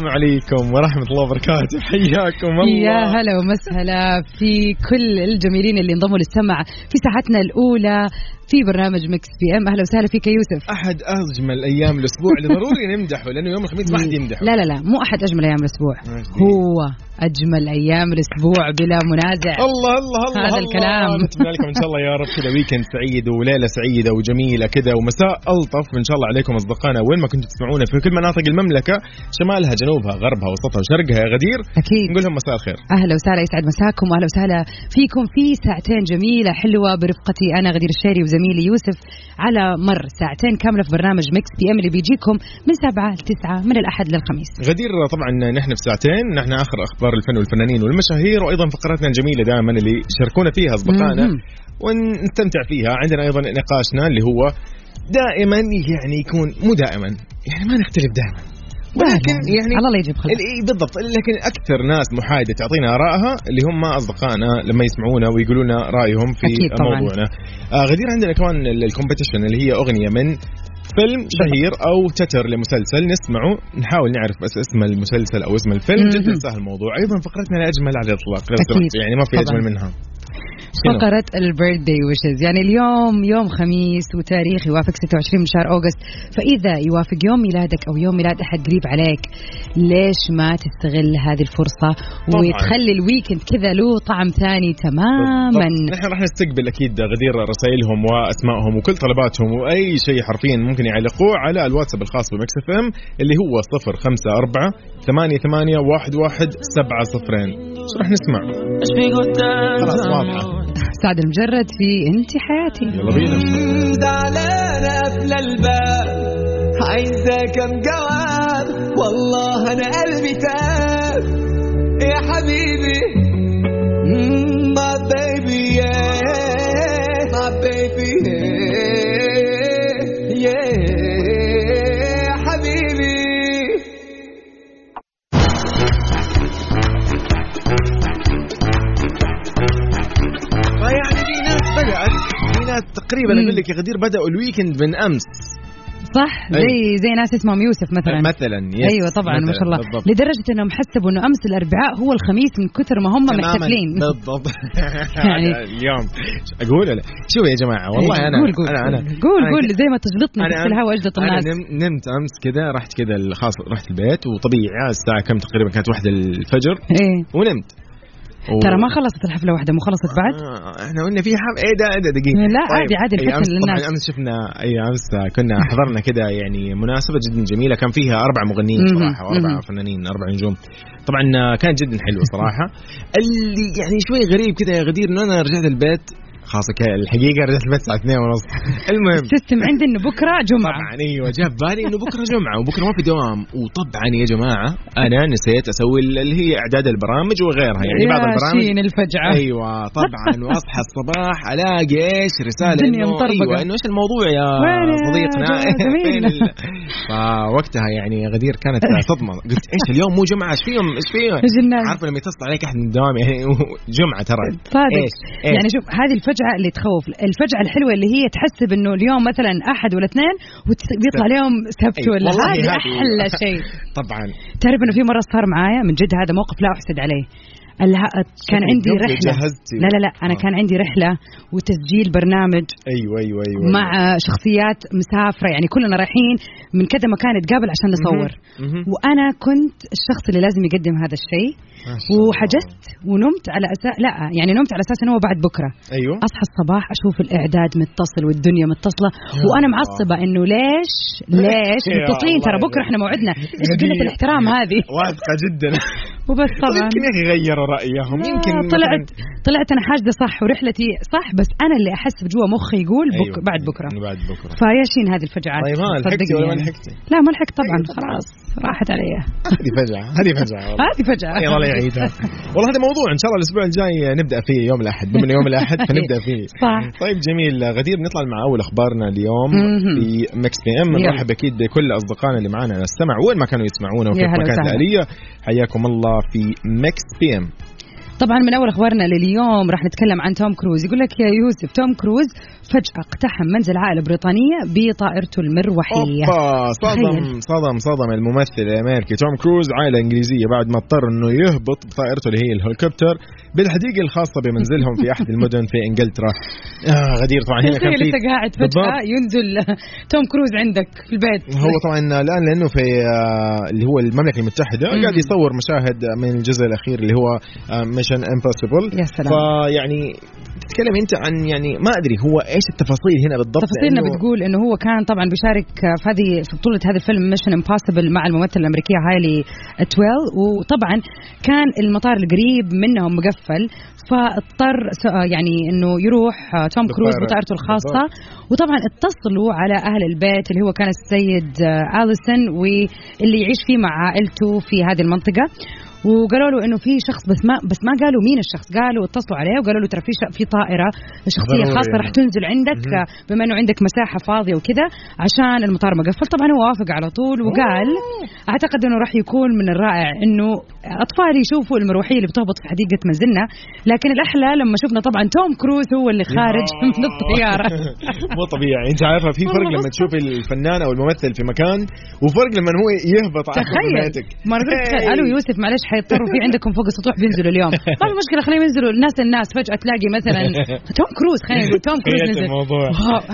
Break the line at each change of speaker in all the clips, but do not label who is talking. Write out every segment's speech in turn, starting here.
السلام عليكم ورحمة الله وبركاته. حياكم الله.
يا هلا ومسهلا في كل الجميلين اللي انضموا للسمع في ساعتنا الأولى في برنامج Mix PM. أهلا وسهلا فيك يا يوسف.
أحد أجمل أيام الأسبوع. اللي ضروري نمدحه لأنه يوم الخميس ما حد يمدحه.
لا لا لا مو أحد أجمل أيام الأسبوع.
ماشي.
هو أجمل أيام الأسبوع بلا منازع.
الله الله الله
هذا
الله.
الكلام.
نتمنى لكم إن شاء الله يا رب كذا weekend سعيد وليلة سعيدة وجميلة كذا ومساء ألطف. ان شاء الله عليكم أصدقائنا وين ما كنتوا تسمعونا في كل مناطق المملكة شمالها جنوبها غربها وسطها وشرقها يا غدير.
أكيد.
نقول لهم مساء الخير.
أهلا وسهلا يسعد مساكم وأهلا وسهلا فيكم في ساعتين جميلة حلوة برفقتي أنا غدير الشهري وزميلي يوسف على مر ساعتين كاملة في برنامج Mix PM اللي بيجيكم من سبعة ل 9 من الأحد للخميس.
غدير طبعا نحن في ساعتين نحن آخر أخبار الفن والفنانين والمشاهير وأيضا فقراتنا الجميلة دائما اللي يشاركونا فيها
أصدقائنا.
ونستمتع فيها. عندنا أيضا نقاشنا اللي هو دائما يعني يكون مو دائما يعني ما نختلف دائما. ولكن يعني
على الله يجيب خلق.
ال- إيه بالضبط. لكن أكثر ناس محايدة تعطينا آرائها اللي هم أصدقائنا لما يسمعونا ويقولوا لنا رأيهم في. موضوعنا. آه غدير عندنا كمان ال- الكومبetition اللي هي أغنية من فيلم شهير أو تتر لمسلسل نسمعه نحاول نعرف بس اسم المسلسل أو اسم الفيلم. جدا سهل الموضوع أيضا فقرتنا الاجمل على الإطلاق يعني ما في. أجمل منها؟
فقرة ال birthday wishes يعني اليوم يوم خميس وتاريخ يوافق 26 من شهر August فإذا يوافق يوم ميلادك أو يوم ميلاد أحد قريب عليك ليش ما تستغل هذه الفرصة
طبعاً.
وتخلي ال weekend كذا له طعم ثاني تماما.
نحن راح نستقبل أكيد غدير رسائلهم وأسمائهم وكل طلباتهم وأي شيء حرفيا ممكن يعلقوه على الواتساب الخاص ب Mix FM اللي هو 054 88 11 7 شو راح نسمع؟ خلاص واضحة.
سعد المجرد في انت حياتي.
يلا بينا.
زعلانة قبل الباب. عايزة كم جواب والله أنا قلبي تاب. يا حبيبي. my baby yeah.
في ناس تقريبا. أقول لك يا غدير بداوا ال weekend من أمس.
صح زي زي ناس اسمهم يوسف مثلا.
مثلا yes
أيوه طبعا ما شاء الله.
بالضبط.
لدرجة إنهم حسبوا إنه أمس الأربعاء هو الخميس من كثر ما هم. محتفلين
بالضبط.
يعني-
اليوم. أقول ولا شوف يا جماعة؟ والله أنا
قول قول. أنا
أنا
قول
قول
زي ما تجلطنا في الهواء اجلط
أنا
الناس
نم- نمت أمس كذا رحت كذا خلاص رحت البيت وطبيعي الساعة كم تقريبا؟ كانت واحدة الفجر.
إيه.
ونمت. و...
ترى ما خلصت الحفلة واحدة مو خلصت بعد
آه إحنا قلنا في حب إيه ده ده دقيقة
لا، عادي- عادي
أي
الفتن للناس.
أمس شفنا أي أمس كنا حضرنا كذا يعني مناسبة جدا جميلة كان فيها أربع مغنيين. صراحة واربع. فنانين أربع نجوم طبعا آه، كانت جدا حلوة صراحة اللي يعني شوي غريب كذا يا غدير إنه أنا رجعت البيت خلاص الحقيقة رجعت البيت الساعة 2 ونص. المهم.
السيستم عندي إنه بكرة جمعة.
طبعا أيوه جاء بالي إنه بكرة جمعة وبكرة ما في دوام. وطبعا يا جماعة أنا نسيت أسوي اللي هي إعداد البرامج وغيرها يعني بعض البرامج.
الفجعة.
أيوه طبعا وأصحى الصباح ألاقي إيش؟ رسالة
الدنيا إنه.
أيوه إنه إيش الموضوع يا صديقنا؟
جميل؟
فين ال- فوقتها يعني غدير كانت صدمة. قلت إيش اليوم؟ مو جمعة إيش فيهم؟ إيش فيهم؟ عارفه لما يتصل عليك أحد من الدوام يعني جمعة ترى.
صادق.
إيش؟
يعني شوف هذه الفجعة اللي تخوف. الفجعه الحلوة اللي هي تحسب انه اليوم مثلا أحد ولا اثنين وبيطلع اليوم سبت ولا هذه- أحلى شيء.
طبعا.
تعرف إنه في مرة صار معايا من جد هذا موقف لا أحسد عليه. الها- كان عندي رحلة.
جهزتي.
لا لا لا أنا
آه.
كان عندي رحلة وتسجيل برنامج
أيوه أيوه أيوه
مع شخصيات مسافرة يعني كلنا رايحين من كذا مكان نتقابل عشان نصور.
مهم.
وأنا كنت الشخص اللي لازم يقدم هذا الشيء. وحجزت ونمت على أساس لا يعني نمت على أساس إنه هو بعد بكرة.
أيوه.
أصحى الصباح أشوف الإعداد متصل والدنيا متصلة.
وأنا.
معصبة إنه ليش ليش؟ متصلين ترى
بكرة.
إحنا موعدنا. إيش قلة الاحترام هذه؟
واثقة جدا.
وبس
طب
طبعا.
يمكن يا أخي غيروا رأيهم. يمكن
آه، طلعت طلعت أنا حاجده صح ورحلتي صح بس أنا اللي أحس بجوا مخي يقول بك
أيوة.
بعد بكرة.
بعد بكرة.
فياشين هذه الفجعات؟
طيب ما لحقتي ولا ما
يعني.
لحقتي؟
لا ما لحقت طبعا خلاص راحت علي.
هذه فجعة هذه فجعة. والله
هذه
يلا الله يعيدها. والله هذا موضوع إن شاء الله الأسبوع الجاي نبدأ فيه يوم الأحد. بما يوم الأحد فنبدأ فيه.
صح.
طيب جميل. غدير نطلع مع أول أخبارنا اليوم. في Mix
PM.
نرحب أكيد بكل أصدقائنا اللي معانا على السمع وين ما كانوا يسمعونا
هلا
المكان
وسهلا.
الاليه حياكم الله. في Mix PM
طبعا من أول أخبارنا لليوم راح نتكلم عن توم كروز يقول لك يا يوسف توم كروز فجأة اقتحم منزل عائلة بريطانية بطائرته المروحية
أوبا صدم. صدم صدم الممثل الامريكي توم كروز عائلة إنجليزية بعد ما اضطر إنه يهبط بطائرته اللي هي الهليكوبتر بالحديقة الخاصة بمنزلهم في أحد المدن في إنجلترا آه غدير طبعا هنا كان في
انت قاعد
فجأة.
ينزل توم كروز عندك في البيت
هو طبعا الآن لأنه في آه، اللي هو المملكة
المتحدة.
قاعد يصور مشاهد من الجزء الأخير اللي هو Mission Impossible
يا سلام.
فيعني تتكلم أنت عن يعني ما أدري هو إيش التفاصيل هنا بالضبط؟
تفاصيلنا
لأنه-
بتقول إنه هو كان طبعا بيشارك في هذه في بطولة هذا الفيلم Mission Impossible مع الممثلة الأمريكية هايلي تويل. وطبعا كان المطار القريب منهم مقفل فاضطر يعني إنه يروح توم كروز. بطائرته الخاصة. وطبعا اتصلوا على أهل البيت اللي هو كان السيد آه، اليسون واللي يعيش فيه مع عائلته في هذه المنطقة. وقالوا له إنه في شخص بس ما بس ما قالوا مين الشخص. قالوا اتصلوا عليه وقالوا له ترى في في طائرة
شخصية
خاصة
يعني.
راح تنزل عندك بما إنه عندك مساحة فاضية وكذا عشان المطار مقفل طبعا هو وافق على طول وقال أعتقد إنه راح يكون من الرائع إنه أطفال يشوفوا المروحيه اللي بتهبط في حديقة منزلنا لكن الأحلى لما شفنا طبعا توم كروز هو اللي خارج من الطيارة.
مو طبيعي. أنت عارفة في فرق لما تشوف الفنان أو الممثل في مكان وفرق لما هو يهبط على
تخيل. ما قلت تخيل ألو يوسف معلش حيضطروا في عندكم فوق السطوح بينزلوا اليوم. ما في مشكلة خليهم ينزلوا. الناس الناس فجأة تلاقي مثلا توم كروز خلينا نقول توم كروز نزل.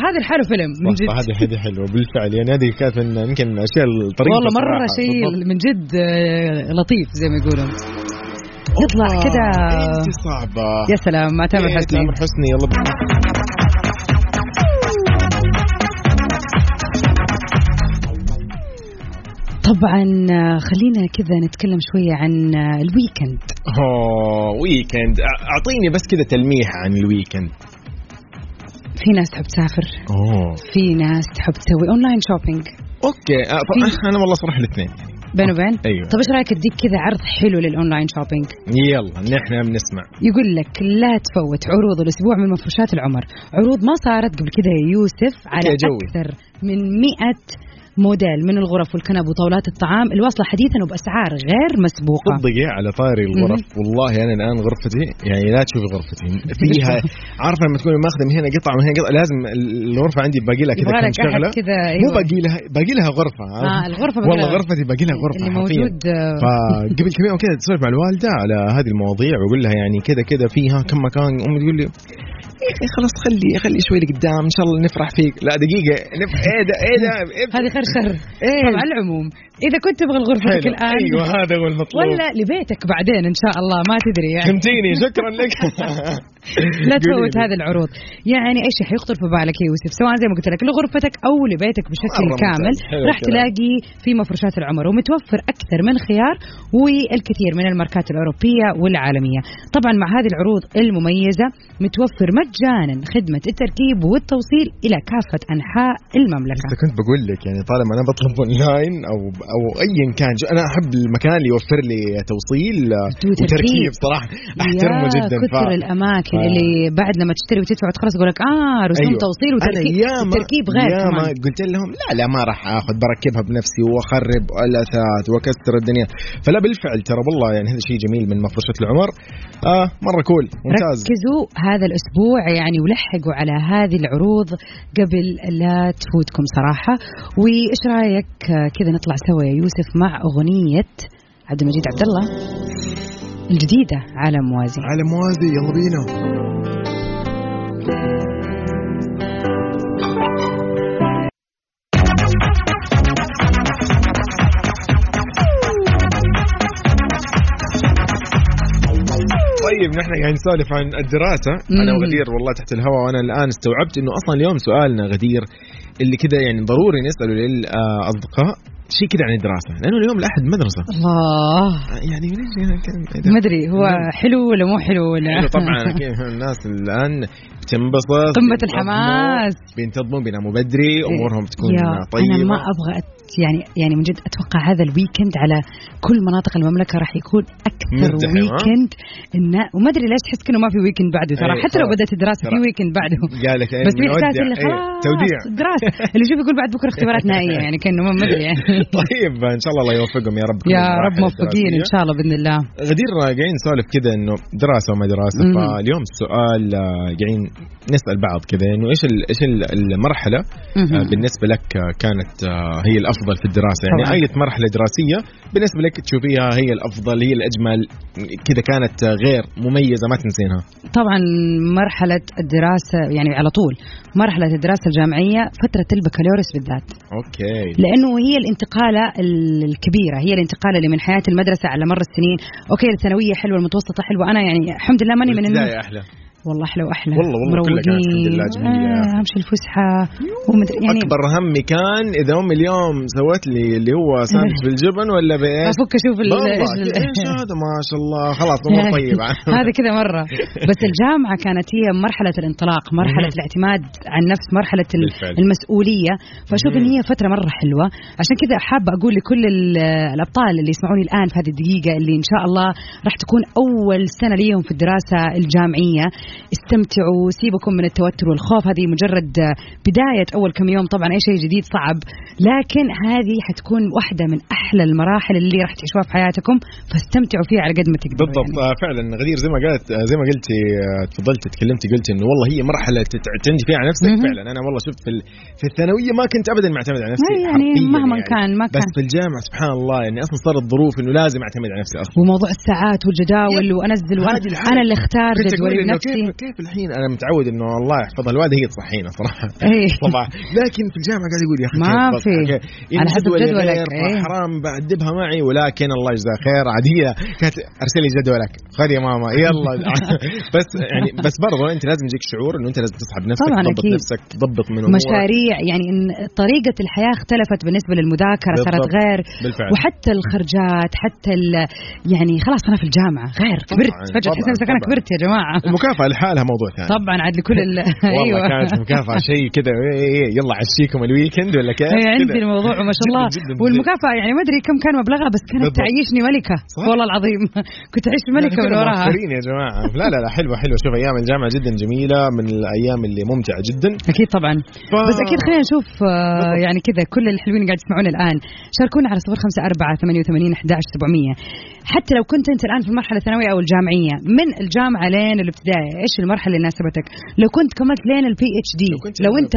هذا لحاله فيلم. من جد.
هذه هذه حلوة بالفعل. يعني هذه كانت من يمكن الاشياء الطريقة
والله
مرة.
شيء. من جد آه، لطيف زي ما يقولوا يطلع كده.
انت صعبة.
يا سلام مع تامر
إيه،
حسني.
تامر حسني يلا
طبعا خلينا كذا نتكلم شوية عن الويكند.
اوه weekend. أعطيني بس كذا تلميح عن ال weekend.
في ناس تحب تسافر.
أوه.
في ناس تحب تسوي
online shopping okay. أنا والله صراحة الاثنين.
بين وبين؟
أيوة.
طب إيش رأيك أديك كذا عرض حلو لل online shopping
يلا نحن بنسمع.
يقول لك لا تفوت عروض الأسبوع من مفروشات العمر. عروض ما صارت قبل كذا يا يوسف على. أكثر من 100 موديل من الغرف والكنب وطاولات الطعام الواصله حديثا وبأسعار غير مسبوقة.
صدقي على طاري الغرف. والله أنا الآن غرفتي يعني لا تشوفي غرفتي. فيها عارفة لما تكوني ماخذة من هنا قطعة من هنا قطعة لازم الغرفة عندي باقي لها كذا كم شغلة.
كذا،
مو
أيوة.
باقي لها باقي لها غرفة.
آه، الغرفة باقي
والله غرفتي باقي لها غرفة
اللي. موجود آه،
فقبل كم يوم كذا تسولف مع الوالدة على هذه المواضيع واقول لها يعني كذا كذا فيها كم مكان. أمي تقول لي يا أخي خلاص خلي خلي شوي لقدام إن شاء الله نفرح فيك. لا دقيقة نف... إيه ده إيه ده إيه.
هذه خير
إيه.
على العموم. إذا كنت تبغى غرفتك. الآن
أيوه هذا هو المطلوب.
ولا لبيتك بعدين إن شاء الله ما تدري يعني.
فهمتيني شكرا لك.
لا تفوت. هذه العروض. يعني اي شيء حيخطر في بالك يا يوسف؟ سواء زي ما قلت لك لغرفتك أو لبيتك بشكل كامل راح. تلاقي في مفروشات العمر ومتوفر أكثر من خيار والكثير من الماركات الأوروبية والعالمية. طبعا مع هذه العروض المميزة متوفر مجانا خدمة التركيب والتوصيل إلى كافة أنحاء المملكة.
لسه كنت بقول لك يعني طالما أنا بطلب اونلاين أو أو ايا كان أنا أحب المكان اللي يوفر لي توصيل آه،
وتركيب.
أحترمه
يا
جدا
كثر
ف-
اللي بعد لما تشتري وتدفع وتخلص يقول لك آه رسوم
أيوة.
توصيل
أنا
وتركيب. التركيب غير كمان.
قلت لهم لا لا ما راح آخذ بركبها بنفسي وأخرب الأثاث وأكسر الدنيا. فلا بالفعل ترى والله يعني هذا شيء جميل من مفروشات العمر. آه مرة cool ممتاز.
ركزوا هذا يعني ولحقوا على هذه العروض قبل لا تفوتكم صراحة. وإيش رأيك؟ كذا نطلع سوا يا يوسف مع أغنية عبد المجيد عبد الله الجديدة عالم موازي.
على موازي يلا بينا. طيب نحن قاعدين نسولف عن الدراسة. أنا
مم.
وغدير والله تحت الهواء وأنا الآن استوعبت إنه أصلا اليوم سؤالنا غدير اللي كذا يعني ضروري نسأله للأصدقاء شيء كذا عن الدراسة؟ لأنه اليوم الاحد مدرسة.
الله.
يعني كان-
ما أدري هو حلو ولا مو حلو ولا؟
حلو طبعا الناس الآن بتنبسط
قمة
بينتظموا،
الحماس.
بينتظموا بيناموا بدري أمورهم تكون طيبه
أنا ما أبغى يعني يعني من جد أتوقع هذا الويكند على كل مناطق المملكة راح يكون
أكثر؟
weekend النا... وما أدري ليش تحس انه ما في weekend بعده ترى
إيه،
حتى لو
خلاص.
بدأت الدراسة في. weekend بعده
قال لك
بس في احساس. اللي
إيه،
خلاص
توديع
دراسة اللي يشوف يقول بعد بكرة اختبارات نهائية يعني كأنه ما أدري يعني
طيب إن شاء الله الله يوفقهم يا رب
يا رب موفقين
إن.
شاء الله بإذن الله
غدير قاعدين نسولف كذا إنه دراسة وما دراسة
مم.
فاليوم السؤال آه، قاعدين نسأل بعض كذا إنه إيش إيش ال-
المرحلة.
آه، بالنسبة لك آه، كانت آه، هي الأفضل في الدراسة. يعني
طبعاً.
اي مرحلة دراسية. بالنسبة لك تشوفيها هي الأفضل هي الأجمل كذا كانت غير مميزة ما تنسينها؟
طبعا مرحلة الدراسة يعني على طول مرحلة الدراسة الجامعية فترة البكالوريوس بالذات.
Okay.
لأنه هي الانتقالة الكبيرة هي الانتقالة اللي من حياة المدرسة على مر السنين. okay الثانوية حلوة المتوسطة حلوة. أنا يعني الحمد لله ماني من الناس والله أحلى واحلى.
والله- والله كلها كانت الحمد لله جميلة.
آه امشي الفسحة. ومدري يعني
أكبر همي كان إذا امي اليوم سوت لي اللي هو ساندويتش بالجبن ولا بإيش؟
افك
أشوف
إيش
هذا؟ ما شاء الله. خلاص امور طيبة.
هذا كذا مرة. بس الجامعة كانت هي مرحلة الانطلاق
مرحلة.
الاعتماد على النفس مرحلة ال-
بالفعل.
المسؤولية. فأشوف إن هي فترة مرة حلوة. عشان كذا حابة أقول لكل ال- الأبطال اللي يسمعوني الآن في هذه الدقيقة اللي إن شاء الله راح تكون أول سنة ليهم في الدراسة الجامعية. استمتعوا سيبكم من التوتر والخوف. هذه مجرد بداية أول كم يوم. طبعا أي شيء جديد صعب لكن هذه حتكون واحدة من أحلى المراحل اللي راح تعيشوها في حياتكم. فاستمتعوا فيها على قد ما تقدروا
بالضبط.
يعني.
آه، فعلا غدير زي ما قالت آه، زي ما قلتي آه، تفضلتي تكلمتي قلتي إنه والله هي مرحلة تعتمدي فيها على نفسك. فعلا أنا والله شفت في في الثانوية ما كنت ابدا معتمد على نفسي.
أي يعني مهما كان ما
بس
كان.
في الجامعة سبحان الله يعني أصلا صارت ظروف إنه لازم أعتمد على نفسي أصلا.
وموضوع الساعات والجداول
وأنزل وأنا.
أنا اللي
أختار
جدولي
إنه
بنفسي
كيف كيف الحين أنا متعود إنه الله يحفظها الوالده هي تصحينا صراحة
إيه.
طبعا لكن في الجامعة قاعد يقول يا أخي
ما في. على حسب جدولك، إيه.
حرام بعدبها معي ولكن الله يجزاها خير عادية كانت ارسلي جدولك خذ يا ماما يلا بس يعني بس برضه أنت لازم يجيك شعور إنه أنت لازم تسحب نفسك
طبعاً
تضبط
أكيد.
نفسك تضبط من
مشاريع يعني إن طريقة الحياة اختلفت بالنسبة للمذاكرة صارت. غير
بالفعل.
وحتى الخرجات حتى ال- يعني خلاص أنا في الجامعة غير كبرت فجأة تحس أنا
طبعاً.
كبرت يا جماعة
المكافأة لحالها موضوع ثاني.
طبعا عاد لكل ال... أيوة.
والله
أيوة.
كانت مكافأة شيء كذا. إيه، إيه، يلا عشيكم الويكند ولا كيف؟
اي عندي الموضوع ما شاء الله. والمكافأة يعني ما أدري كم كان مبلغها بس كانت تعيشني ملكة.
صح؟
والله العظيم. كنت أعيش
ملكة
من وراها.
يا جماعة. لا لا لا حلوة حلوة. شوف أيام الجامعة جدا جميلة من الأيام اللي ممتعة جدا.
أكيد طبعا.
ف...
بس أكيد خلينا نشوف آه، يعني كذا كل الحلوين قاعد يسمعونا الآن. شاركونا على 0548811700 حتى لو كنت أنت الآن في المرحلة الثانوية أو الجامعية من الجامعة لين الابتدائي إيش المرحلة اللي ناسبتك لو كنت كملت لين ال PhD لو أنت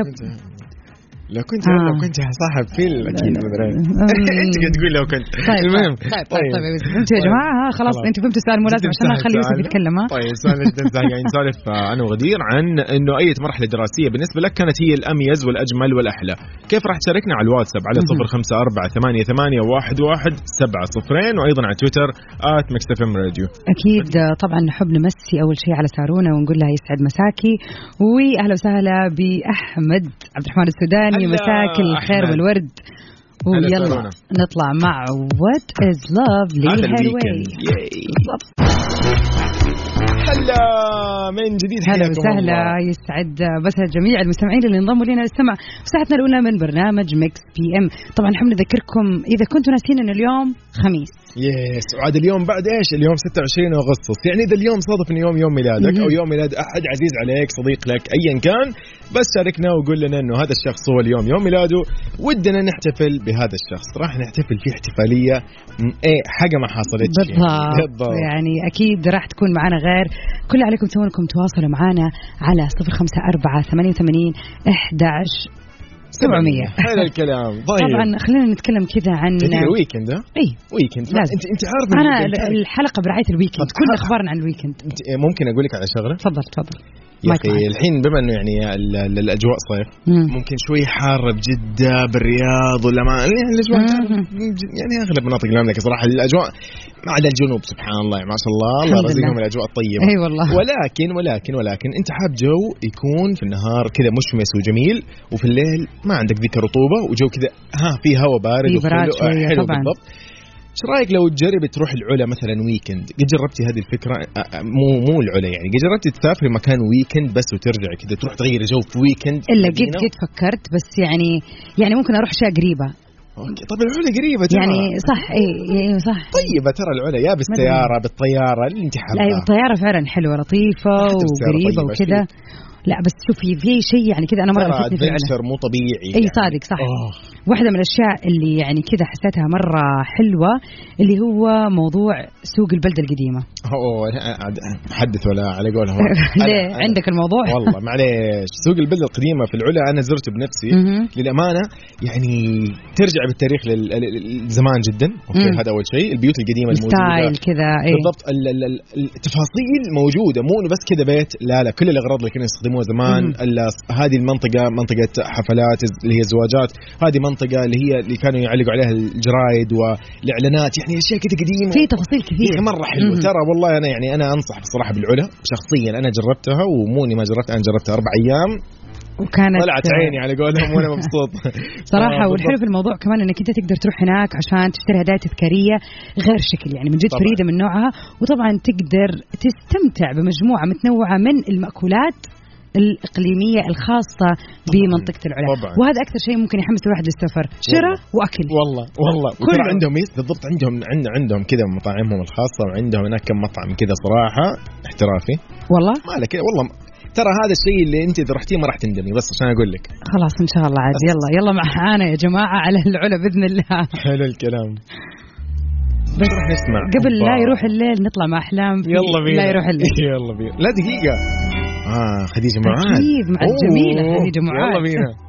لو كنت
آه.
لو كنت صاحب فيل أكيد مدري
أمم.
انت قاعد تقول لو كنت؟
طيب
المهم.
طيب طيب طيب, طيب فهمتوا يا جماعة ها خلاص
خلاص.
أنتوا فهمتوا السؤال مو لازم عشان ما نخلي يوسف. يتكلم ها
طيب سؤال جدا سهل قاعدين نسولف آه، أنا وغدير عن إنه أي مرحلة دراسية بالنسبة لك كانت هي الأميز والأجمل والأحلى. كيف راح تشاركنا على الواتساب على صفر خمسة أربعة ثمانية ثمانية واحد واحد سبعة صفرين وأيضا على تويتر at Mix FM Radio.
أكيد آه، طبعا نحب نمسي أول شيء على سارونا ونقول لها يسعد مساكي. وأهلا وسهلا بأحمد عبد الرحمن السوداني. مساك الخير. والورد ويلا. نطلع مع
What
Is
Love yay. هلا من جديد
هلا وسهلا. يسعد مسا جميع المستمعين اللي انضموا لنا للسمع في ساعتنا الأولى من برنامج Mix PM طبعا نحب نذكركم إذا كنتوا ناسين انه اليوم خميس
yes وعاد اليوم بعد إيش؟ اليوم 26 أغسطس، يعني إذا اليوم صادف إنه يوم يوم ميلادك أو يوم ميلاد أحد عزيز عليك صديق لك ايا كان بس شاركنا وقول لنا إنه هذا الشخص هو اليوم يوم ميلاده. ودنا نحتفل بهذا الشخص، راح نحتفل فيه احتفالية. إيه حاجة ما حصلتش. يعني.
بالضبط.
بالضبط.
يعني أكيد راح تكون معنا غير. كل عليكم تسوون انكم تواصلوا معنا على 054 88 11 700
حلو الكلام. طيب.
طبعا خلينا نتكلم كذا عن
جديد weekend ها؟
إي.
weekend
لازم.
انت أنت عارف
أنا
ال
weekend الحلقة برعاية
ال
weekend
كل
أخبارنا عن ال
weekend ممكن أقول لك على شغلة؟
تفضل تفضل.
يا
أخي.
الحين بما إنه يعني ال- ال- الأجواء صيف
مم.
ممكن شوي حاره بجدة بالرياض ولا ما يعني
الأجواء.
يعني أغلب مناطق المملكه صراحة الأجواء ما عدا الجنوب سبحان الله ما شاء الله الله يرزقهم. الأجواء الطيبة
أي والله
ولكن ولكن ولكن أنت حاب جو يكون في النهار كذا مشمس وجميل وفي الليل ما عندك ذيك الرطوبه وجو كذا ها في هواء بارد وحلو-. بالضبط إيش رأيك لو تجربي تروح العلا مثلا weekend قد جربتي هذه الفكرة؟ مو مو العلا يعني. قد جربتي تسافري مكان weekend بس وترجعي كذا تروح تغيري جو في weekend
إلا قد؟ قد فكرت بس يعني يعني ممكن أروح أشياء قريبة.
أوكي. طب العلا قريبة ترى.
يعني صح اي اي صح.
طيبة ترى العلا يا بالسيارة بالطيارة اللي انت
لا
حابه
الطيارة فعلا
حلوة
لطيفة
وقريبة
وكذا. لا بس شوفي في شيء يعني كذا أنا مرة
ترى
لفتني في العلا.
مو طبيعي
إي
يعني.
صادق صح.
أوه.
واحدة من الأشياء اللي يعني كذا حسيتها مرة حلوة اللي هو موضوع سوق البلدة القديمة.
أوه عاد- محدث ولا على قولهم.
ليه؟
أنا-
عندك الموضوع؟
والله معليش. سوق البلدة القديمة في العلا أنا زرته بنفسي. للأمانة يعني ترجع بالتاريخ للزمان جدا. أوكي. هذا أول شيء. البيوت القديمة
style
الموجودة
كذا اي
بالضبط ال- ال- ال- التفاصيل موجودة مو إنه بس كذا بيت. لا لا كل الأغراض اللي كانوا يستخدموها زمان هذه المنطقة منطقة حفلات اللي هي الزواجات هذه منطقة اللي هي اللي كانوا يعلقوا عليها الجرايد والإعلانات يعني أشياء كذا قديمة.
في تفاصيل كثير
أخي مرة
حلوة.
ترى والله أنا يعني أنا أنصح بصراحة بالعلا. شخصيا أنا جربتها ومو إني ما جربتها أنا جربتها أربع أيام.
وكانت
طلعت عيني على قولهم وأنا مبسوط.
صراحة
آه،
والحلو في الموضوع كمان إنك أنت تقدر تروح هناك عشان تشتري هدايا تذكارية غير شكل. يعني من جد. فريدة من نوعها. وطبعا تقدر تستمتع بمجموعة متنوعة من المأكولات الإقليمية الخاصة بمنطقة العلا.
طبعاً.
وهذا أكثر شيء ممكن يحمس الواحد للسفر. شراء وأكل.
والله والله.
كله.
عندهم؟ بالضبط عندهم عند عندهم كذا مطاعمهم الخاصة وعندهم هناك كم مطعم كذا صراحة احترافي.
والله؟
ما لك والله ترى هذا الشيء اللي أنت إذا رحتيه ما راح تندمي بس عشان أقول لك.
خلاص إن شاء الله عاد. يلا يلا معانا يا جماعة على العلا بإذن الله.
حلو الكلام.
بس
نروح نسمع.
قبل لا. يروح الليل نطلع مع أحلام.
يلا بينا.
لا يروح الليل.
يلا بينا. لا دقيقة. آه خديجة معاذ.
أكيد، مع الجميلة
أوه،
خديجة معاذ.
يلا بينا.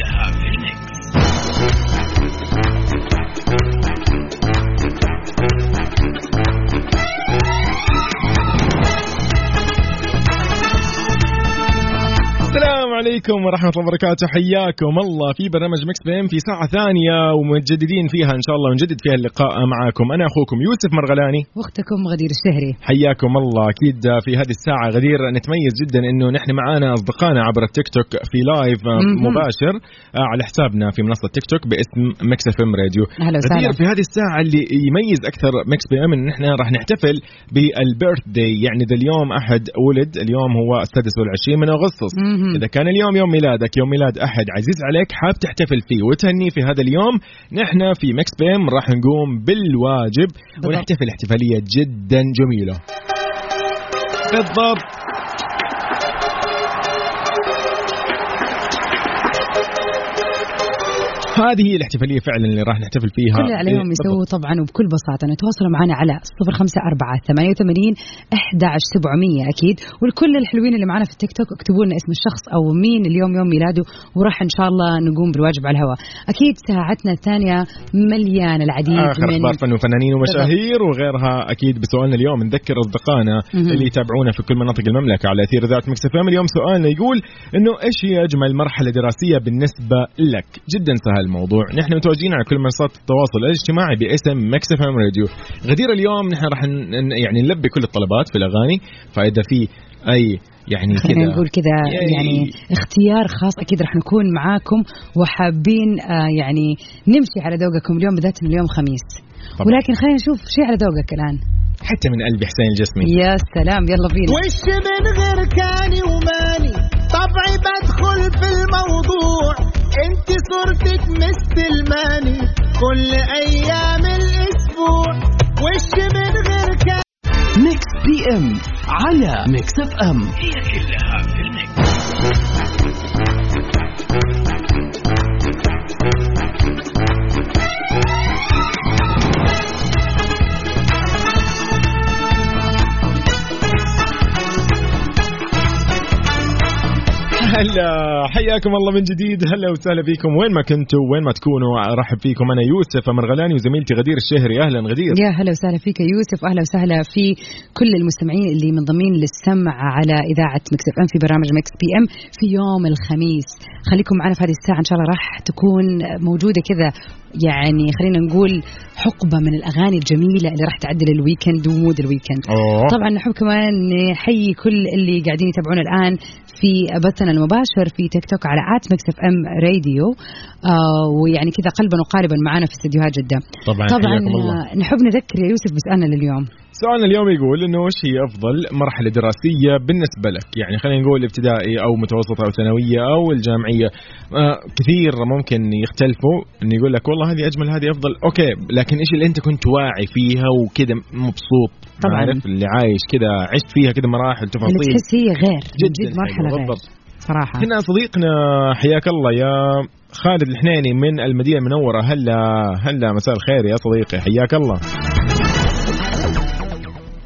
عليكم ورحمة الله وبركاته. حياكم الله في برنامج Mix PM في ساعة ثانية ومجددين فيها إن شاء الله ونجدد فيها اللقاء معكم أنا أخوكم يوسف مرغلاني.
واختكم غدير الشهري.
حياكم الله. أكيد في هذه الساعة غدير نتميز جدا إنه نحن معانا أصدقائنا عبر التيك توك في
live.
مباشر آه، على حسابنا في منصة تيك توك باسم Mix FM
Radio
غدير في هذه الساعة اللي يميز أكثر Mix PM إن نحن راح نحتفل بال birthday يعني ذا اليوم أحد ولد. اليوم هو السادس والعشرين من أغسطس. إذا كان اليوم يوم ميلادك يوم ميلاد أحد. عزيز عليك حاب تحتفل فيه وتهنيه في هذا اليوم نحن في Mix PM راح نقوم بالواجب. ونحتفل احتفالية جدا جميلة. بالضبط. هذه هي الاحتفالية فعلا اللي راح نحتفل فيها.
كل اللي عليهم يسووا طبعا وبكل بساطة. انه يتواصلوا معنا على 054 88 11700 أكيد. والكل الحلوين اللي معنا في التيك توك اكتبوا لنا اسم الشخص أو مين اليوم يوم ميلاده وراح إن شاء الله نقوم بالواجب على الهواء. أكيد ساعتنا الثانية مليانه العديد
آخر
من
أخبار فن وفنانين ومشاهير وغيرها أكيد بسؤالنا اليوم. نذكر
أصدقائنا.
اللي يتابعونا في كل مناطق المملكة على أثير إذاعة Mix اليوم سؤالنا يقول إنه إيش هي أجمل مرحلة دراسية بالنسبة لك؟ جدا سهل. الموضوع، نحن متواجدين على كل منصات التواصل الاجتماعي باسم Mix FM Radio. غدير اليوم نحن راح ن- يعني نلبي كل الطلبات في الأغاني فإذا في أي يعني
خلينا
كذا
نقول كذا
يعني-
اختيار خاص أكيد راح نكون معاكم وحابين آه يعني نمشي على ذوقكم اليوم بالذات اليوم خميس.
طبعاً.
ولكن خلينا نشوف شيء على ذوقك الآن.
حتى من قلبي حسين الجسمي.
يا سلام يلا بينا.
وش من غير كاني وماني؟ طبعي بدخل في الموضوع. انت صورتك مستلماني كل أيام الأسبوع وش من غير كاني
ميكس بي ام على ميكس اف ام. هي كلها في الميكس.
هلا حياكم الله من جديد. هلا وسهلا فيكم وين ما كنتوا وين ما تكونوا ارحب فيكم. أنا يوسف مرغلاني وزميلتي غدير الشهري. أهلا غدير.
يا هلا وسهلا فيك يا يوسف أهلا وسهلا في كل المستمعين اللي منضمين للسمع على إذاعة Mix FM في برنامج Mix PM في يوم الخميس. خليكم معنا في هذه الساعة. إن شاء الله راح تكون موجودة كذا يعني خلينا نقول حقبة من الأغاني الجميلة اللي راح تعدل ال weekend و mood ال weekend.
أوه.
طبعا نحب كمان نحيي كل اللي قاعدين يتابعونا الآن في بثنا المباشر في تيك توك على at Mix FM Radio. آه ويعني كذا قلبا وقالبا معنا في استديوهات جدة.
طبعا
طبعا
الله.
آه، نحب نذكر يا يوسف بسؤالنا لليوم.
سؤالنا اليوم يقول إنه وش هي أفضل مرحلة دراسية بالنسبة لك؟ يعني خلينا نقول ابتدائي أو متوسطة أو ثانوية أو الجامعية. آه كثير ممكن يختلفوا إنه يقول لك والله هذه أجمل هذه أفضل، أوكي لكن إيش اللي أنت كنت واعي فيها وكذا مبسوط
طبعاً.
عارف اللي عايش كذا عشت فيها كذا مراحل
اللي
تفاصيل
تحس هي غير
جدا
جد
مرحلة
غير
بالضبط.
صراحة.
هنا صديقنا حياك الله يا خالد الحنيني من المدينة المنورة. هلا هلا مساء الخير يا صديقي حياك الله.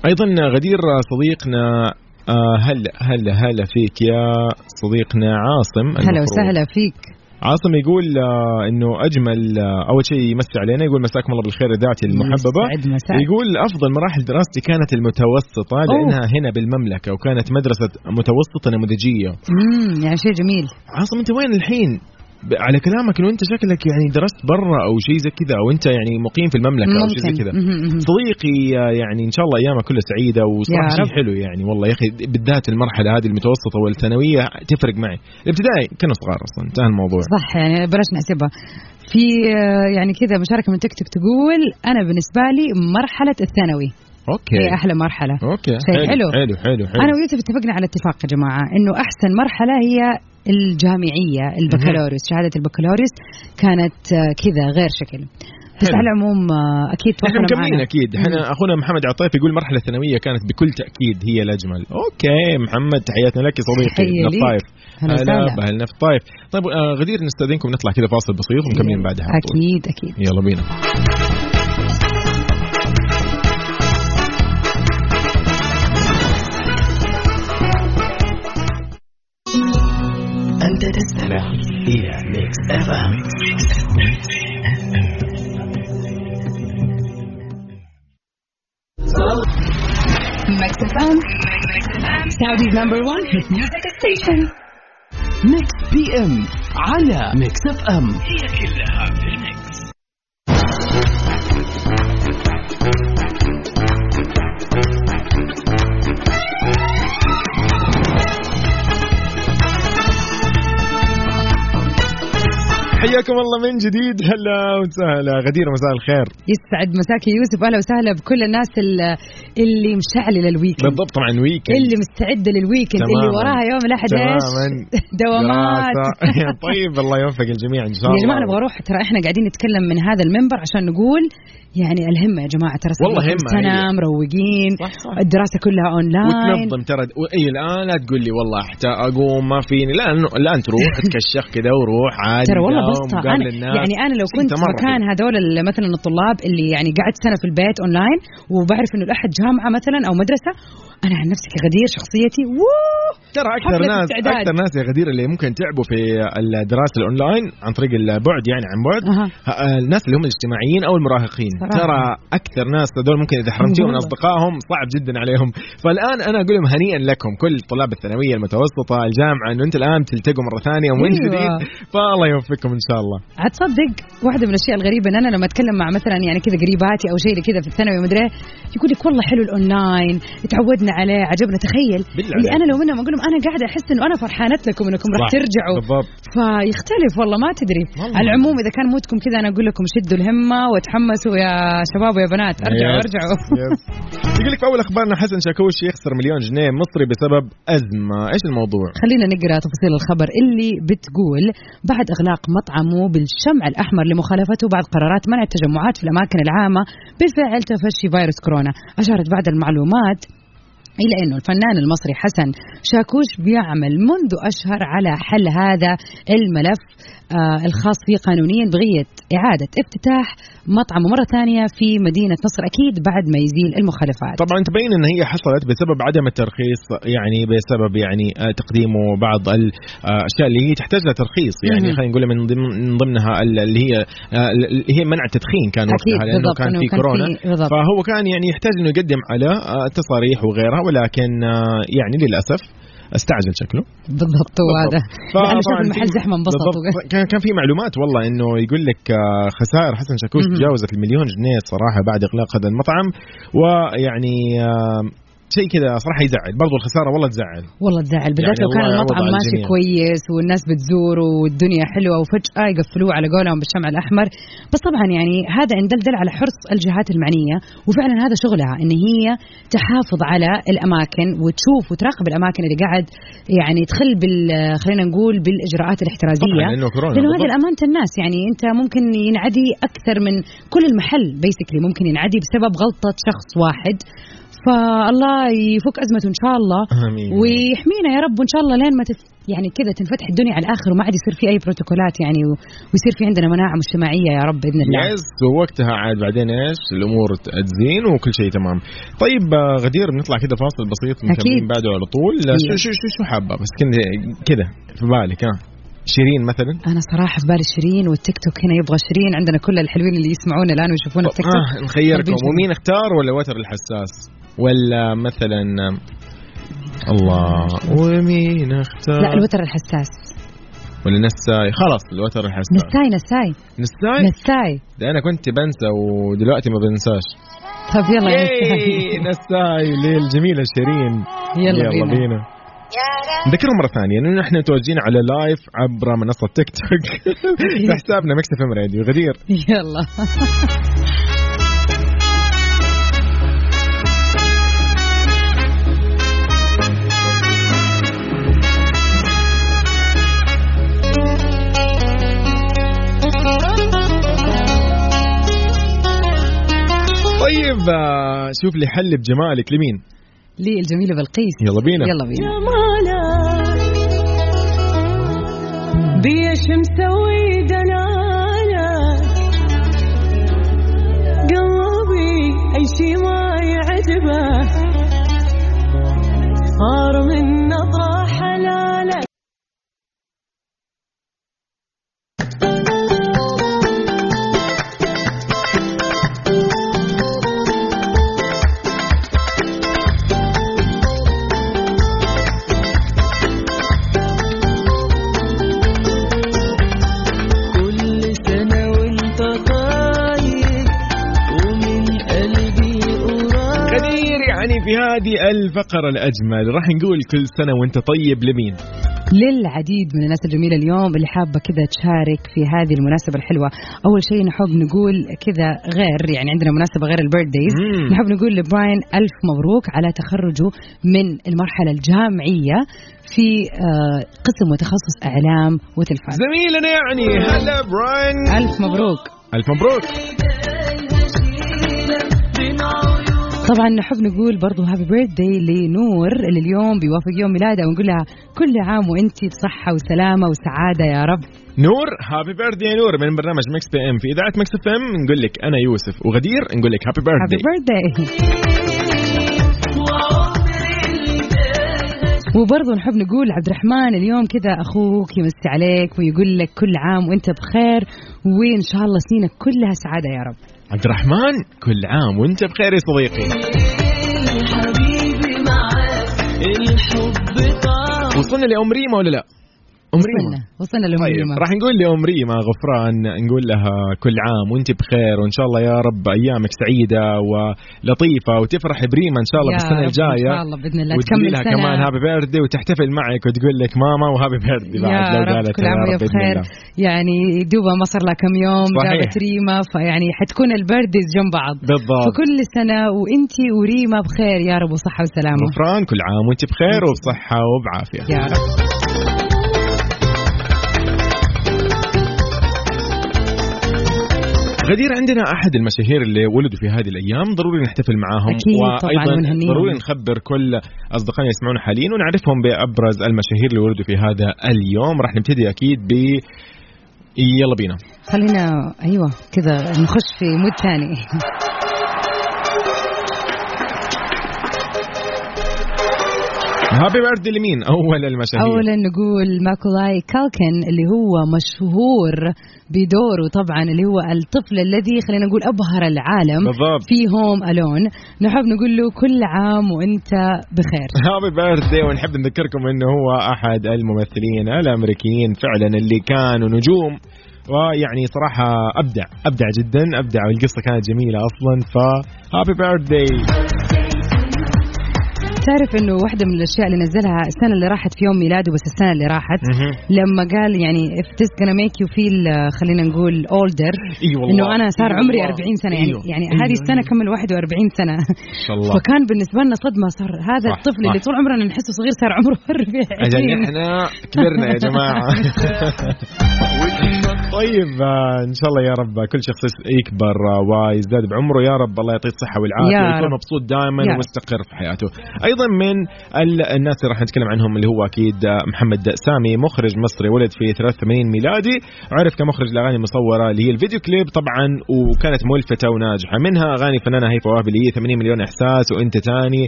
أيضا غدير صديقنا آه، هلا هلا هلا فيك يا صديقنا عاصم.
هلا. وسهلا فيك.
عاصم يقول آه، إنه أجمل آه، أول شيء يمسي علينا يقول مساكم الله بالخير
إذاعتي المحببة.
يقول أفضل مراحل دراستي كانت المتوسطة لأنها هنا بالمملكة وكانت مدرسة متوسطة نموذجية
امم يعني شيء جميل
عاصم أنت وين الحين؟ على كلامك إنه أنت شكلك يعني درست برا أو شيء زي كذا أو أنت يعني مقيم في المملكة أو شيء زي
ممكن.
كذا. صديقي يعني إن شاء الله ايامك كلها سعيدة
وصراحة
شيء. حلو يعني والله يا أخي بالذات المرحلة هذه المتوسطة والثانوية تفرق معي. الابتدائي كنا صغار أصلا انتهى الموضوع.
صح يعني بلاش نحسبها. في آه، يعني كذا مشاركة من تيك توك تقول أنا بالنسبة لي مرحلة الثانوي.
أوكي.
هي أحلى مرحلة.
أوكي.
شيء حلو.
حلو. حلو حلو
أنا ويوسف اتفقنا على اتفاق يا جماعة إنه أحسن مرحلة هي الجامعية البكالوريوس. شهادة البكالوريوس كانت آه، كذا غير شكل. بس. على العموم آه،
أكيد
إحنا
مكملين أكيد. إحنا أخونا محمد عطيف يقول المرحله الثانويه كانت بكل تأكيد هي الأجمل. أوكي محمد تحياتنا لك يا صديقي. من
ليك.
الطايف
هلا.
باهلنا في الطايف طيب آه غدير نستأذنكم نطلع كذا فاصل بسيط ومكملين بعدها.
أكيد أكيد.
يلا بينا.
Mix FM. Saudi's number one hit music station.
ميكس بي ام على ميكس اف ام هي كلها في الميكس
حياكم الله من جديد. هلا وسهلا. غدير مساء الخير.
يسعد مساك يا يوسف. أهلا وسهلا بكل الناس ال- اللي مشعلة لل weekend
بالضبط طبعا weekend
اللي مستعدة للويكند. اللي وراها يوم الأحد
إيش؟
دوامات.
طيب الله يوفق الجميع إن شاء الله
يا جماعة نبغى نروح ترى إحنا قاعدين نتكلم من هذا المنبر عشان نقول يعني الهمة يا جماعة. ترى
والله همة
سنة
هي.
مروقين.
صح، صح.
الدراسة كلها اونلاين
وتنظم ترى. إي الآن لا تقول لي والله احتاج أقوم ما فيني. لا الان تروح تكشخ كذا وروح عادي
ترى والله
قابل
أنا. يعني أنا لو كنت مكان. هذول مثلا الطلاب اللي يعني قعدت سنة في البيت أونلاين وبعرف إنه الأحد جامعة مثلا أو مدرسة أنا عن نفسي كغدير شخصيتي ووو
ترى
أكثر
ناس
استعداد.
أكثر ناس يا غدير اللي ممكن تعبوا في الدراسة الاونلاين عن طريق البعد يعني عن بعد
أها.
ه- الناس اللي هم الاجتماعيين أو المراهقين
صراحة.
ترى أكثر ناس هذول ممكن إذا حرمتيهم من. أصدقائهم صعب جدا عليهم فالآن أنا أقول لهم هنيئا لكم كل طلاب الثانوية المتوسطة الجامعة إنه أنت الآن تلتقوا مرة ثانية ومن
أيوة.
جديد فالله يوفقكم إن شاء الله
عاد تصدق واحدة من الأشياء الغريبة إن أنا لما أتكلم مع مثلا يعني كذا قريباتي أو شيء كذا في الثانوي ومدري إيه، يقول لك والله حلو الأونلاين تعودنا عليه عجبنا تخيل اللي. أنا لو منهم أقول لهم أنا قاعدة أحس إنه أنا فرحانة لكم إنكم راح. ترجعوا
بالضبط
فيختلف والله ما تدري
والله.
على العموم إذا كان مودكم كذا أنا أقول لكم شدوا الهمة وتحمسوا يا شباب ويا بنات أرجعوا
yes.
أرجعوا
yes. يقول لك في أول أخبارنا حسن شاكوش يخسر مليون جنيه مصري بسبب أزمة إيش الموضوع
خلينا نقرأ تفاصيل الخبر اللي بتقول بعد إغلاق مطعم مطعمه بالشمع الأحمر لمخالفته بعد قرارات منع التجمعات في الأماكن العامة بفعل تفشي فيروس كورونا. أشارت بعض المعلومات إلى أنه الفنان المصري حسن شاكوش بيعمل منذ أشهر على حل هذا الملف الخاص فيه قانونيا بغية إعادة افتتاح مطعمه مرة ثانية في مدينة نصر أكيد بعد ما يزيل المخالفات
طبعا تبين إن هي حصلت بسبب عدم الترخيص يعني بسبب يعني آه، تقديمه بعض الأشياء اللي هي تحتاج لها ترخيص يعني. خلينا نقول من ضمن من ضمنها ال- اللي هي آه، اللي هي منع التدخين كان وقتها
بالضبط،
كان في كورونا
في-.
فهو كان يعني يحتاج إنه يقدم على آه، تصاريح وغيرها ولكن آه، يعني للأسف استعجل شكله.
بالضبط وهذا لأنه شاف
فطبعاً
المحل زحمة انبسط.
كان كان في معلومات والله إنه يقول لك آه، خسائر حسن شاكوش. تجاوزت المليون جنيه صراحة بعد إغلاق هذا المطعم. ويعني شيء كذا صراحة يزعل. برضو الخسارة والله تزعل.
والله تزعل. بالذات
يعني
لو كان المطعم ماشي. كويس والناس بتزوره والدنيا حلوة وفجأة يقفلوه على قولهم بالشمع الأحمر. بس طبعا يعني هذا ان دلدل على حرص الجهات المعنية وفعلا هذا شغلها إن هي تحافظ على الأماكن وتشوف وتراقب الأماكن اللي قاعد يعني تخل بال خلينا نقول بالإجراءات الاحترازية.
طبعا لأنه كورونا
لأنه هذه. الأمانة الناس. يعني أنت ممكن ينعدي أكثر من كل المحل بيسكلي ممكن ينعدي بسبب غلطة شخص واحد. فالله يفك أزمته إن شاء الله.
آمين.
ويحمينا يا رب وإن شاء الله لين ما تف يعني كذا تنفتح الدنيا على الآخر وما عاد يصير في أي بروتوكولات يعني و- ويصير في عندنا مناعة مجتمعية يا رب بإذن الله.
يس ووقتها عاد بعدين إيش؟ الأمور تزين وكل شيء تمام. طيب آه، غدير بنطلع كذا فاصل بسيط. مكملين بعده على طول. لا، شو. شو شو, شو حابة؟ بس كذا في بالك ها. شيرين مثلا؟
أنا صراحة في بالي شيرين والتيك توك هنا يبغى شيرين. عندنا كل الحلوين اللي يسمعونا الآن ويشوفونا في تيك توك.
آه نخيركم ومين اختار ولا وتر الحساس؟ ولا مثلا الله. ومين اختار؟
لا الوتر الحساس.
ولا نساي. خلاص الوتر الحساس.
نساي نساي.
نساي؟
نساي.
ده أنا كنت بنسى ودلوقتي ما بنساش.
طب يلا. يا
ياي،
نساي.
نساي اللي الجميله شيرين.
يلا بينا.
بينا. نذكرهم مرة ثانية إنه نحن متواجدين على live عبر منصة تيك توك في حسابنا Mix FM راديو غدير.
يلا.
طيب آه، شوف لي حل بجمالك لمين
لي الجميلة بلقيس
يلا بينا.
يلا بينا.
بيش مسوي؟ دلالك
في هذه الفقرة الأجمل راح نقول كل سنة وأنت طيب لمين
للعديد من الناس الجميلة اليوم اللي حابة كذا تشارك في هذه المناسبة الحلوة أول شيء نحب نقول كذا غير يعني عندنا مناسبة غير ال birthdays
مم.
نحب نقول لبراين ألف مبروك على تخرجه من المرحلة الجامعية في آه، قسم وتخصص إعلام وتلفاز
زميلنا يعني هلا براين
ألف مبروك
ألف مبروك
طبعا نحب نقول برضو happy birthday لنور اللي اليوم بيوافق يوم ميلادها ونقول لها كل عام وانت بصحة وسلامة وسعادة يا رب.
نور happy birthday يا نور من برنامج Mix PM في إذاعة Mix FM نقول لك أنا يوسف وغدير نقول لك happy
happy
birthday
birthday وبرضه نحب نقول عبد الرحمن اليوم كذا أخوك يمسي عليك ويقول لك كل عام وأنت بخير وإن شاء الله سنينك كلها سعادة يا رب.
عبد الرحمن كل عام وانت بخير يا صديقي
حبيبي معاك الحب طعم
وصلنا لام ريما ولا لا؟ ام ريما
وصلنا. لام
طيب
ريما
راح نقول لام ريما غفران نقول لها كل عام وانت بخير وإن شاء الله يا رب أيامك سعيدة ولطيفة وتفرح بريما إن شاء الله
بالسنة
الجايه
إن شاء الله بإذن الله. تكمل
لها كمان happy birthday وتحتفل معك وتقول لك ماما و happy birthday
بعد
لو قالت
كل عام
بإذن
بخير. يعني دوبها ما صار لها كم يوم. جابت ريما فيعني حتكون البردز جنب بعض.
بالضبط.
فكل سنة وانتي وريما بخير يا رب وصحة وسلامة.
غفران كل عام وإنت بخير وبصحة وبعافية.
يا رب.
غدير عندنا أحد المشاهير اللي ولدوا في هذه الأيام ضروري نحتفل معاهم.
أكيد وأيضا.
ضروري نخبر كل أصدقائنا يسمعونا حاليا ونعرفهم بأبرز المشاهير اللي ولدوا في هذا اليوم. راح نبتدي أكيد ب يلا بينا.
خلينا أيوه كذا نخش في mood ثاني.
happy birthday لمين؟ أول المشاهير.
اولا نقول ماكولاي كالكن اللي هو مشهور بدوره طبعا اللي هو الطفل الذي خلينا نقول أبهر العالم
بالضبط.
في Home Alone نحب نقول له كل عام وإنت بخير.
happy birthday ونحب نذكركم إنه هو أحد الممثلين الأمريكيين فعلا اللي كانوا نجوم. ويعني صراحة أبدع أبدع جدا أبدع والقصة كانت جميلة أصلا فهابي بيرثدي
تعرف إنه واحدة من الأشياء اللي نزلها السنة اللي راحت في يوم ميلاده بس السنة اللي راحت لما قال يعني if this gonna make you feel uh, خلينا نقول older إنه أنا صار عمري
والله.
40 سنة يعني
أيوه.
يعني. هذه السنة كمل 41 سنة
ما شاء الله
فكان بالنسبة لنا صدمة صار هذا
صح،
الطفل
صح.
اللي طول عمرنا نحسه صغير صار عمره 40
أجل إحنا كبرنا يا جماعة طيب آه، إن شاء الله يا رب كل شخص يكبر آه، ويزداد بعمره يا رب الله يعطيه الصحة والعافية ويكون. مبسوط دائما. ومستقر في حياته أيضا من ال- الناس اللي راح نتكلم عنهم اللي هو أكيد محمد سامي مخرج مصري ولد في 83 ميلادي عرف كمخرج لاغاني مصورة اللي هي الفيديو كليب طبعا وكانت ملفتة وناجحة. منها أغاني فنانة هيفا وهبي اللي هي 80 مليون إحساس وأنت تاني.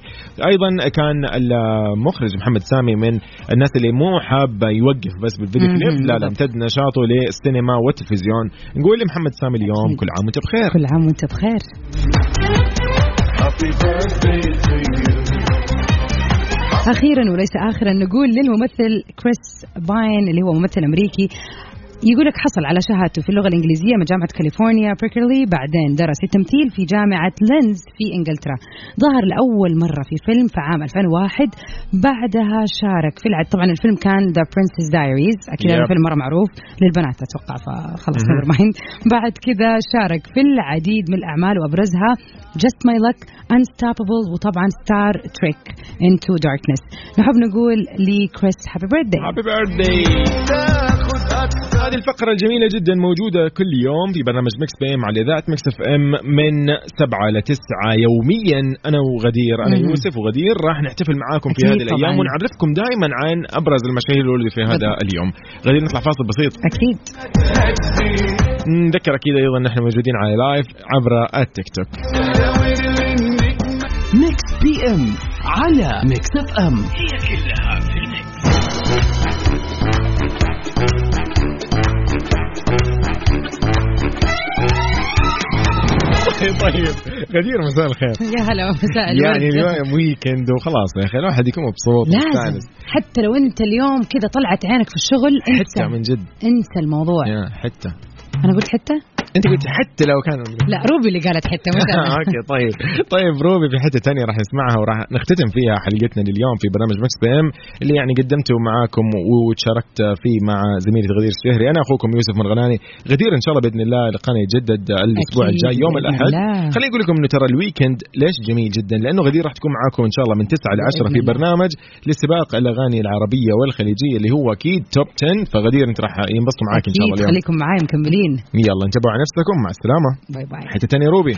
أيضا كان المخرج محمد سامي من الناس اللي مو حاب يوقف بس بالفيديو كليب لا لا. امتد نشاطه للسينما والتلفزيون. نقول لمحمد سامي اليوم كل عام وأنت بخير.
كل عام وأنت بخير. أخيرا وليس اخرا نقول للممثل كريس باين اللي هو ممثل أمريكي. يقول لك حصل على شهادته في اللغة الإنجليزية من جامعة كاليفورنيا بيركلي بعدين درس التمثيل في جامعة ليدز في إنجلترا. ظهر لأول مرة في فيلم في عام 2001 بعدها شارك في العد. طبعا الفيلم كان The Princess Diaries أكيد هذا
Yep.
فيلم مرة معروف للبنات أتوقع فخلص
مهم.
never mind بعد كذا شارك في العديد من الأعمال وأبرزها. Just My Luck Unstoppable وطبعا Star Trek Into Darkness. نحب نقول لكريس happy birthday
happy birthday هذه الفقرة الجميلة جدا موجودة كل يوم في برنامج Mix PM على إذاعة Mix FM من سبعة لتسعة يوميا. أنا وغدير أنا
مهم.
يوسف وغدير راح نحتفل معاكم في
أكيد
هذه الأيام
طبعاً.
ونعرفكم دائما عن أبرز المشاهير اللي في هذا اليوم. غدير نطلع فاصل بسيط.
أكيد.
نذكر أكيد أيضا نحن موجودين على live عبر التيك توك.
Mix PM على Mix FM.
طيب. غدير مساء الخير.
يا هلا مساء
يعني اليوم weekend وخلاص يا أخي الواحد يكون مبسوط
لازم. حتى لو أنت اليوم كذا طلعت عينك في الشغل انسى.
حتى من جد.
انسى الموضوع.
يا حتى.
أنا قلت حتى؟
أنت قلت حتى لو كان
لا روبي اللي قالت حتى مش أنا.
أوكي طيب. طيب روبي في حتة ثانية راح نسمعها وراح نختتم فيها حلقتنا لليوم في برنامج Mix PM اللي يعني قدمته معاكم وتشاركت فيه مع زميلتي غدير الشهري. أنا أخوكم يوسف مرغناني. غدير إن شاء الله بإذن الله لقانا يتجدد
الأسبوع
الجاي يوم
الأحد.
خليني أقول لكم إنه ترى ال weekend ليش جميل جدا؟ لأنه غدير راح تكون معاكم إن شاء الله من 9 ل 10
بإذن
في. برنامج لسباق الأغاني العربية والخليجية اللي هو أكيد top 10 فغدير أنت راح ينبسطوا معاك إن شاء الله اليوم.
خليكم معاي مكملين.
يلا انتبهوا على بودكاستكم مع السلامة.
باي باي.
حتة تانية روبي.